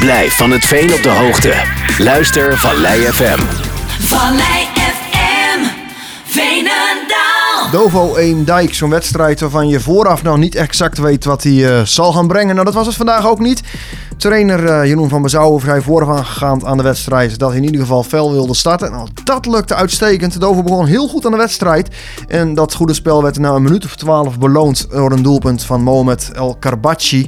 Blijf van het veen op de hoogte. Luister Vallei FM. Dovo Eemdijk, zo'n wedstrijd waarvan je vooraf nou niet exact weet wat hij eh, zal gaan brengen. Nou, dat was het vandaag ook niet. Trainer eh, Jeroen van Bezouwen zei voorafgaand aan de wedstrijd dat hij in ieder geval fel wilde starten. Nou, dat lukte uitstekend. Dovo begon heel goed aan de wedstrijd. En dat goede spel werd na een minuut of twaalf beloond door een doelpunt van Mohamed El Karbachi.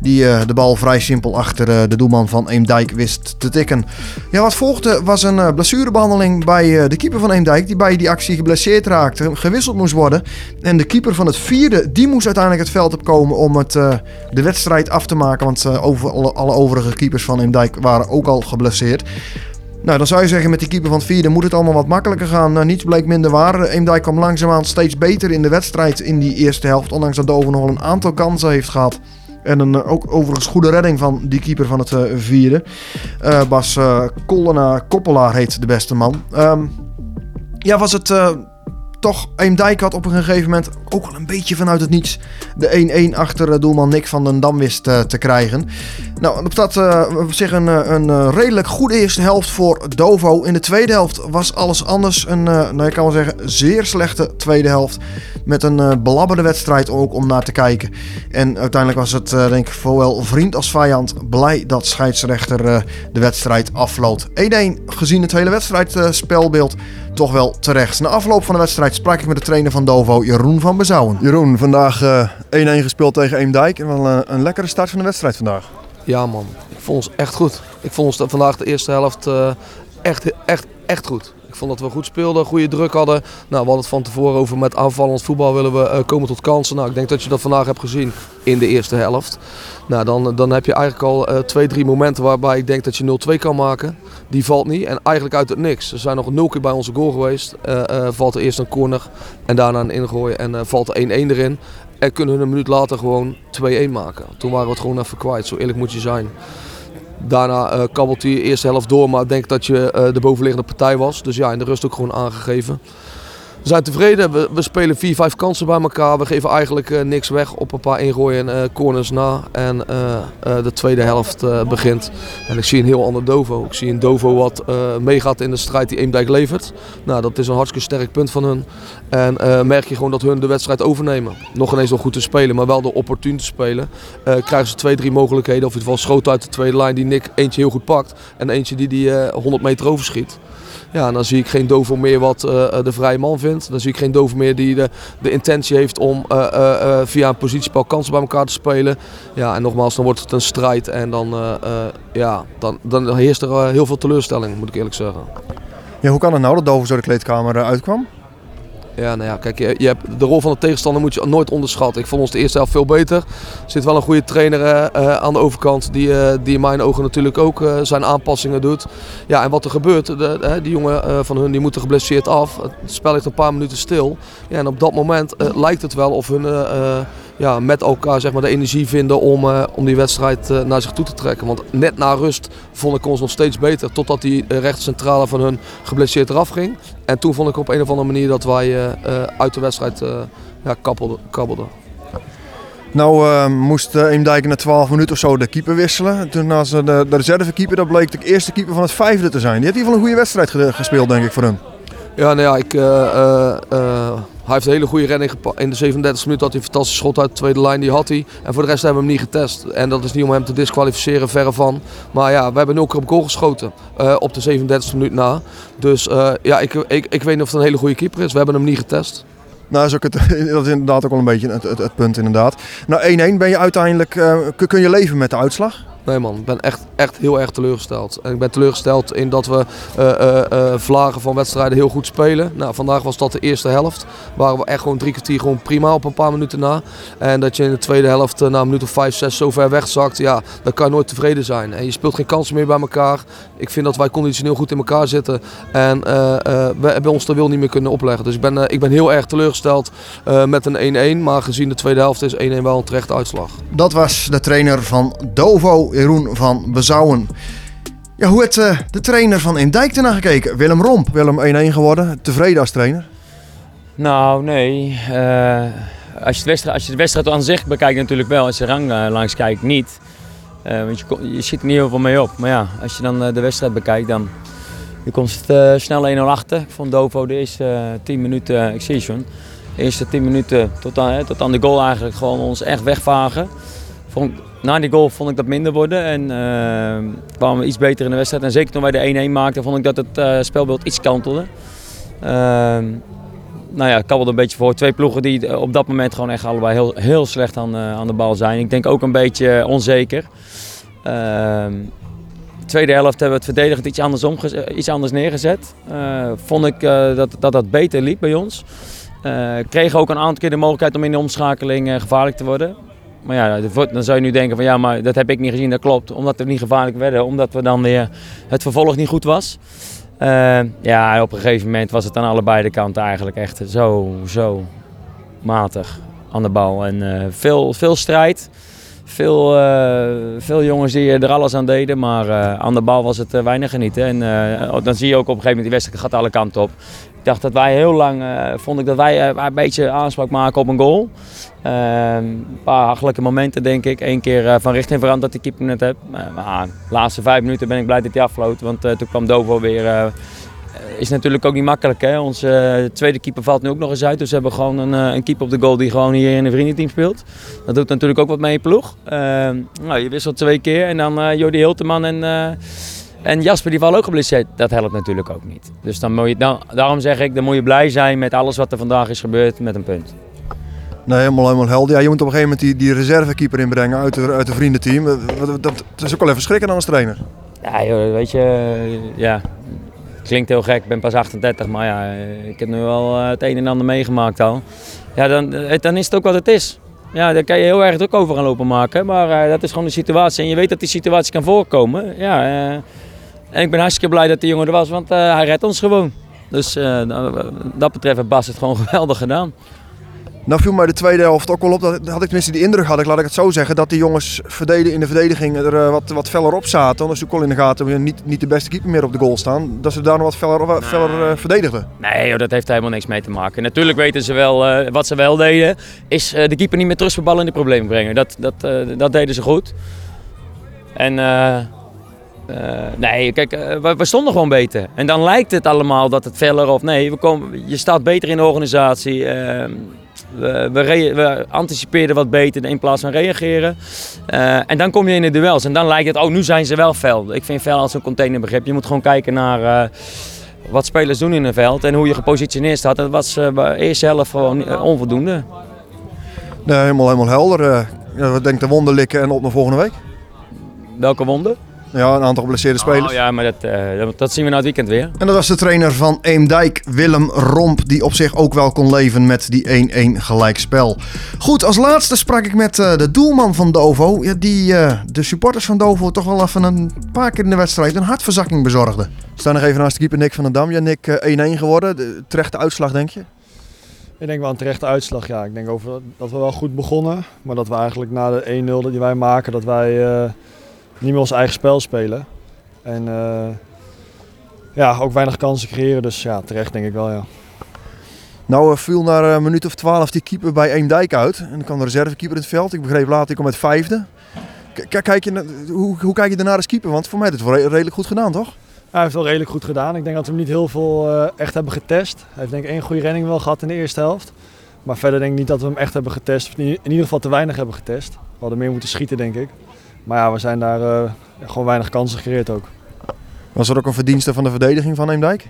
Die eh, de bal vrij simpel achter de doelman van Eemdijk wist te tikken. Ja, wat volgde was een eh, blessurebehandeling bij de keeper van Eemdijk. Die bij die actie geblesseerd raakte, gewisseld moest worden. En de keeper van het vierde, die moest uiteindelijk het veld opkomen om het, eh, de wedstrijd af te maken. Want eh, over alle, overige keepers van Eemdijk waren ook al geblesseerd. Nou, dan zou je zeggen, met die keeper van het vierde moet het allemaal wat makkelijker gaan. Nou, niets bleek minder waar. Eemdijk kwam langzaamaan steeds beter in de wedstrijd in die eerste helft. Ondanks dat Dover nog wel een aantal kansen heeft gehad. En een eh, ook overigens goede redding van die keeper van het vierde. Eh, Bas eh Kollena heet de beste man. Ehm, ja, was het toch... Eemdijk had op een gegeven moment ook wel een beetje vanuit het niets... de 1-1 achter eh, doelman Nick van den Dam wist eh, te krijgen. Nou, op dat eh, op zich een, een eh, redelijk goede eerste helft voor Dovo. In de tweede helft was alles anders. Een, nou, je kan wel zeggen, zeer slechte tweede helft. Met een belabberde wedstrijd ook om naar te kijken. En uiteindelijk was het, denk ik, zowel vriend als vijand blij dat scheidsrechter de wedstrijd afloot. 1-1 gezien het hele wedstrijdspelbeeld toch wel terecht. Na afloop van de wedstrijd sprak ik met de trainer van Dovo, Jeroen van Bezouwen. Jeroen, vandaag eh, 1-1 gespeeld tegen Eemdijk. En wel eh, een lekkere start van de wedstrijd vandaag. Ja man, ik vond ons echt goed. Ik vond ons vandaag de eerste helft eh, echt, echt, echt goed. Ik vond dat we goed speelden, goede druk hadden. Nou, we hadden het van tevoren over met aanvallend voetbal willen we eh, komen tot kansen. Nou, ik denk dat je dat vandaag hebt gezien in de eerste helft. Nou, dan, dan heb je eigenlijk al eh, twee, drie momenten waarbij ik denk dat je 0-2 kan maken. Die valt niet en eigenlijk uit het niks. Er zijn nog nul keer bij onze goal geweest. Eh, valt er eerst een corner en daarna een ingooien en valt er 1-1 erin. En kunnen hun een minuut later gewoon 2-1 maken. Toen waren we het gewoon even kwijt, zo eerlijk moet je zijn. Daarna eh, kabbelt hij de eerste helft door, maar ik denk dat je eh, de bovenliggende partij was. Dus ja, in de rust ook gewoon aangegeven. We zijn tevreden. We, we spelen vier, vijf kansen bij elkaar. We geven eigenlijk eh, niks weg op een paar ingooien en eh, corners na. En eh, de tweede helft begint. En ik zie een heel ander Dovo. Ik zie een Dovo wat meegaat in de strijd die Eemdijk levert. Nou, dat is een hartstikke sterk punt van hun. En merk je gewoon dat hun de wedstrijd overnemen. Nog ineens wel goed te spelen, maar wel door opportun te spelen. krijgen ze twee, drie mogelijkheden. Of in ieder geval schoten uit de tweede lijn die Nick eentje heel goed pakt. En eentje die die eh, 100 meter overschiet. Ja, en dan zie ik geen Dovo meer wat eh, de vrije man vindt. Dan zie ik geen Dovo meer die de, de intentie heeft om eh, eh, eh, via een positiespel kansen bij elkaar te spelen. Ja, en nogmaals, dan wordt het een strijd. En dan, eh, eh, ja, dan, dan heerst er eh, heel veel teleurstelling, moet ik eerlijk zeggen. Ja, hoe kan het nou dat Dovo zo de kleedkamer eh, uitkwam? Ja, nou ja, kijk, je, je hebt de rol van de tegenstander moet je nooit onderschatten. Ik vond ons de eerste helft veel beter. Er zit wel een goede trainer eh, eh, aan de overkant die, eh, die in mijn ogen natuurlijk ook zijn aanpassingen doet. Ja, en wat er gebeurt, de, die jongen van hun die moeten geblesseerd af. Het spel ligt een paar minuten stil. Ja, en op dat moment lijkt het wel of hun ja, met elkaar zeg maar, de energie vinden om, eh, om die wedstrijd eh, naar zich toe te trekken. Want net na rust vond ik ons nog steeds beter. Totdat die rechtscentrale van hun geblesseerd eraf ging. En toen vond ik op een of andere manier dat wij eh, uit de wedstrijd ja, kabbelden. kabbelden. Nou moest Eemdijk na 12 minuten of zo de keeper wisselen. Toen als de, de reservekeeper, dat bleek de eerste keeper van het vijfde te zijn. Die heeft in ieder geval een goede wedstrijd ge- gespeeld, denk ik, voor hem. Ja, nou ja, ik, hij heeft een hele goede redding gepakt. In de 37 minuten had hij een fantastisch schot uit de tweede lijn, die had hij. En voor de rest hebben we hem niet getest. En dat is niet om hem te disqualificeren, verre van. Maar ja, we hebben nul keer op goal geschoten eh, op de 37 minuut na. Dus eh, ja, ik, ik, ik weet niet of het een hele goede keeper is. We hebben hem niet getest. Nou, is ook het, dat is inderdaad ook wel een beetje het, het, punt, inderdaad. Nou, 1-1 ben je uiteindelijk... eh, kun je leven met de uitslag? Nee man, ik ben echt, echt heel erg teleurgesteld. En ik ben teleurgesteld in dat we eh, vlagen van wedstrijden heel goed spelen. Nou, vandaag was dat de eerste helft. Waren we echt gewoon drie kwartier gewoon prima op een paar minuten na. En dat je in de tweede helft na een minuut of vijf, zes zo ver wegzakt. Ja, dan kan je nooit tevreden zijn. En je speelt geen kansen meer bij elkaar. Ik vind dat wij conditioneel goed in elkaar zitten. En we hebben ons de wil niet meer kunnen opleggen. Dus ik ben, ik ben heel erg teleurgesteld met een 1-1. Maar gezien de tweede helft is 1-1 wel een terechte uitslag. Dat was de trainer van Dovo, Jeroen van Bezouwen. Ja, hoe heeft eh, de trainer van Eemdijk ernaar gekeken? Willem Romp, Willem 1-1 geworden. Tevreden als trainer? Nou, nee. Eh, als, je de wedstrijd, als je de wedstrijd aan zich bekijkt natuurlijk wel. Als je rang eh, langs kijkt niet. Want je, je ziet er niet heel veel mee op. Maar ja, als je dan de wedstrijd bekijkt, dan je komt het snel 1-0 achter. Ik vond Dovo de eerste eh, 10 minuten, ik zie de eerste 10 minuten tot aan, tot aan de goal eigenlijk gewoon ons echt wegvagen. Vond, na die goal vond ik dat minder worden en eh, kwamen we iets beter in de wedstrijd. En zeker toen wij de 1-1 maakten, vond ik dat het eh, spelbeeld iets kantelde. Ehm, nou ja, kabbelde een beetje voor. Twee ploegen die eh, op dat moment gewoon echt allebei heel, heel slecht aan, eh, aan de bal zijn. Ik denk ook een beetje onzeker. Ehm, de tweede helft hebben we het verdedigend iets anders, eh, iets anders neergezet. Eh, vond ik eh, dat, dat dat beter liep bij ons. Eh kregen ook een aantal keer de mogelijkheid om in de omschakeling eh, gevaarlijk te worden. Maar ja, dan zou je nu denken van ja, maar dat heb ik niet gezien, dat klopt. Omdat we niet gevaarlijk werden, omdat we dan weer het vervolg niet goed was. Eh, ja, op een gegeven moment was het aan allebei de kanten eigenlijk echt zo, zo matig aan de bal. En eh, veel, veel strijd. Veel, eh, veel jongens die er alles aan deden, maar eh, aan de bal was het eh, weinig genieten. En eh, dan zie je ook op een gegeven moment die wedstrijd gaat alle kanten op. Ik dacht dat wij heel lang, eh, vond ik dat wij eh, een beetje aanspraak maken op een goal. Eh, een paar hachelijke momenten denk ik. Eén keer eh, van richting veranderd dat die keeper net heb. Eh, maar de laatste vijf minuten ben ik blij dat hij afvloot, want eh, toen kwam Dovo weer... is natuurlijk ook niet makkelijk. Hè? Onze eh, tweede keeper valt nu ook nog eens uit. Dus we hebben gewoon een, eh, een keeper op de goal die gewoon hier in een vriendenteam speelt. Dat doet natuurlijk ook wat mee in ploeg. Eh, nou, je wisselt twee keer en dan eh Jordi Hilteman en, en Jasper die vallen ook geblesseerd. Dat helpt natuurlijk ook niet. Dus dan moet je, dan, daarom zeg ik, dan moet je blij zijn met alles wat er vandaag is gebeurd met een punt. Nee, helemaal, helemaal helder. Ja, je moet op een gegeven moment die, die reservekeeper inbrengen uit, de, uit de vriendenteam. Dat, dat, dat is ook wel even schrikken dan als trainer. Ja, joh, weet je, ja, klinkt heel gek. Ik ben pas 38, maar ja, eh, ik heb nu wel eh, het een en ander meegemaakt al. Ja, dan, eh, dan is het ook wat het is. Ja, daar kan je heel erg druk over gaan lopen maken. Maar dat is gewoon de situatie. En je weet dat die situatie kan voorkomen. Ja, en ik ben hartstikke blij dat die jongen er was, want hij redt ons gewoon. Dus nou, dat betreft heeft Bas het gewoon geweldig gedaan. Nou viel mij de tweede helft ook wel op. Dat had ik tenminste die indruk, had ik, laat ik het zo zeggen, dat die jongens in de verdediging er eh, wat, wat feller op zaten. Ook al in de gaten niet, niet de beste keeper meer op de goal staan. Dat ze daar nog wat feller, wat feller eh, verdedigden. Nee, joh, dat heeft helemaal niks mee te maken. Natuurlijk weten ze wel, eh, wat ze wel deden, is eh, de keeper niet voor ballen in de problemen brengen. Dat, dat, eh, dat deden ze goed. En eh, nee, kijk, eh, we, we stonden gewoon beter. En dan lijkt het allemaal dat het feller of nee, we komen, je staat beter in de organisatie. eh, we, we, we anticipeerden wat beter in plaats van reageren. Eh, en dan kom je in de duels en dan lijkt het, oh nu zijn ze wel fel. Ik vind fel als een containerbegrip. Je moet gewoon kijken naar... wat spelers doen in een veld en hoe je gepositioneerd staat. Dat was bij de eerste helft gewoon onvoldoende. Nee, helemaal, helemaal helder. we denken de wonden likken en op naar volgende week. Welke wonden? Ja, een aantal geblesseerde spelers. Oh, ja, maar dat, eh, dat- dat zien we na het weekend weer. En dat was de trainer van Eemdijk, Willem Romp, die op zich ook wel kon leven met die 1-1 gelijkspel. Goed, als laatste sprak ik met eh, de doelman van Dovo, ja, die eh, de supporters van Dovo toch wel even een paar keer in de wedstrijd een hartverzakking bezorgde. We staan nog even naast de keeper Nick van der Dam. Ja, Nick, eh, 1-1 geworden. De terechte uitslag, denk je? Ik denk wel een terechte uitslag. Ja. Ik denk over, dat we wel goed begonnen. Maar dat we eigenlijk na de 1-0 die wij maken, dat wij eh, niet meer ons eigen spel spelen. En eh, ja, ook weinig kansen creëren. Dus ja, terecht denk ik wel ja. Nou eh, viel na een minuut of twaalf die keeper bij Eemdijk uit. En dan kwam de reservekeeper in het veld. Ik begreep later, ik kom met vijfde. K- kijk je, hoe, hoe kijk je daarnaar als keeper? Want voor mij is het wel re- redelijk goed gedaan, toch? Hij heeft wel redelijk goed gedaan. Ik denk dat we hem niet heel veel eh, echt hebben getest. Hij heeft denk ik één goede redding wel gehad in de eerste helft. Maar verder denk ik niet dat we hem echt hebben getest. Of in ieder geval te weinig hebben getest. We hadden meer moeten schieten denk ik. Maar ja, we zijn daar eh, gewoon weinig kansen gecreëerd ook. Was er ook een verdienste van de verdediging van Eemdijk?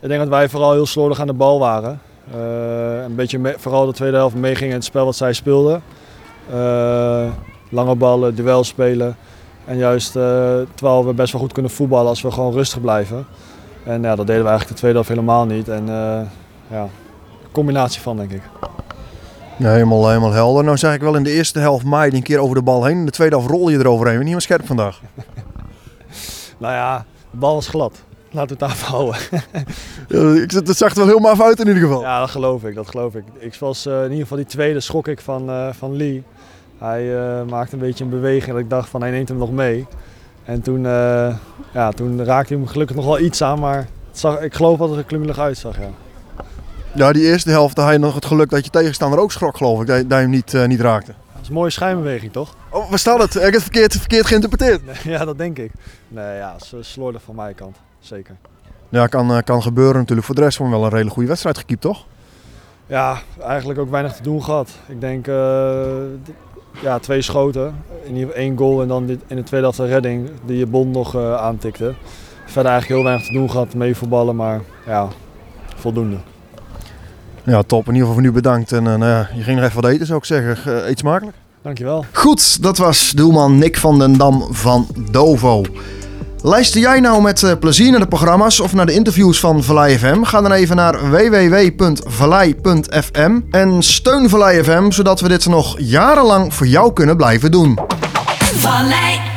Ik denk dat wij vooral heel slordig aan de bal waren. Eh, een beetje me- vooral de tweede helft meegingen in het spel wat zij speelden. Eh, lange ballen, duel spelen. En juist terwijl we best wel goed kunnen voetballen als we gewoon rustig blijven. En ja, dat deden we eigenlijk de tweede helft helemaal niet. En ja, een combinatie van denk ik. Ja, helemaal, helemaal helder. Nou zeg ik wel in de eerste helft maai een keer over de bal heen. In de tweede helft rol je eroverheen. Niet meer scherp vandaag. Nou ja, de bal was glad. Laten we het daar houden. Ja, het zag er wel heel maf uit in ieder geval. Ja, dat geloof ik. Dat geloof ik. ik was, eh, in ieder geval die tweede schrok ik van, eh, van Lee. Hij eh, maakte een beetje een beweging dat ik dacht van hij neemt hem nog mee. En toen, ja, toen raakte hij hem gelukkig nog wel iets aan, maar het zag, ik geloof dat het er klungelig uitzag. Ja. Ja, die eerste helft had je nog het geluk dat je tegenstander ook schrok, geloof ik. Dat je, dat je hem niet, eh, niet raakte. is een mooie schijnbeweging, toch? Oh, waar staat het? Ik heb het verkeerd, verkeerd geïnterpreteerd. ja, dat denk ik. Nee, ja, s- slordig van mijn kant. Zeker. Ja, kan, eh, kan gebeuren natuurlijk. Voor de rest gewoon wel een redelijk goede wedstrijd gekiept, toch? Ja, eigenlijk ook weinig te doen gehad. Ik denk eh, ja, twee schoten, in ieder geval één goal en dan in de tweede helft een redding die je bond nog eh, aantikte. Verder eigenlijk heel weinig te doen gehad, mee voetballen, maar ja, voldoende. Ja, top. In ieder geval voor nu bedankt. En eh, nou ja, je ging nog even wat eten, zou ik zeggen. Eh, eet smakelijk. Dankjewel. Goed, dat was doelman Nick van den Dam van Dovo. Luister jij nou met eh, plezier naar de programma's of naar de interviews van Vallei FM? Ga dan even naar www.vallei.fm en steun Vallei FM, zodat we dit nog jarenlang voor jou kunnen blijven doen. Vallei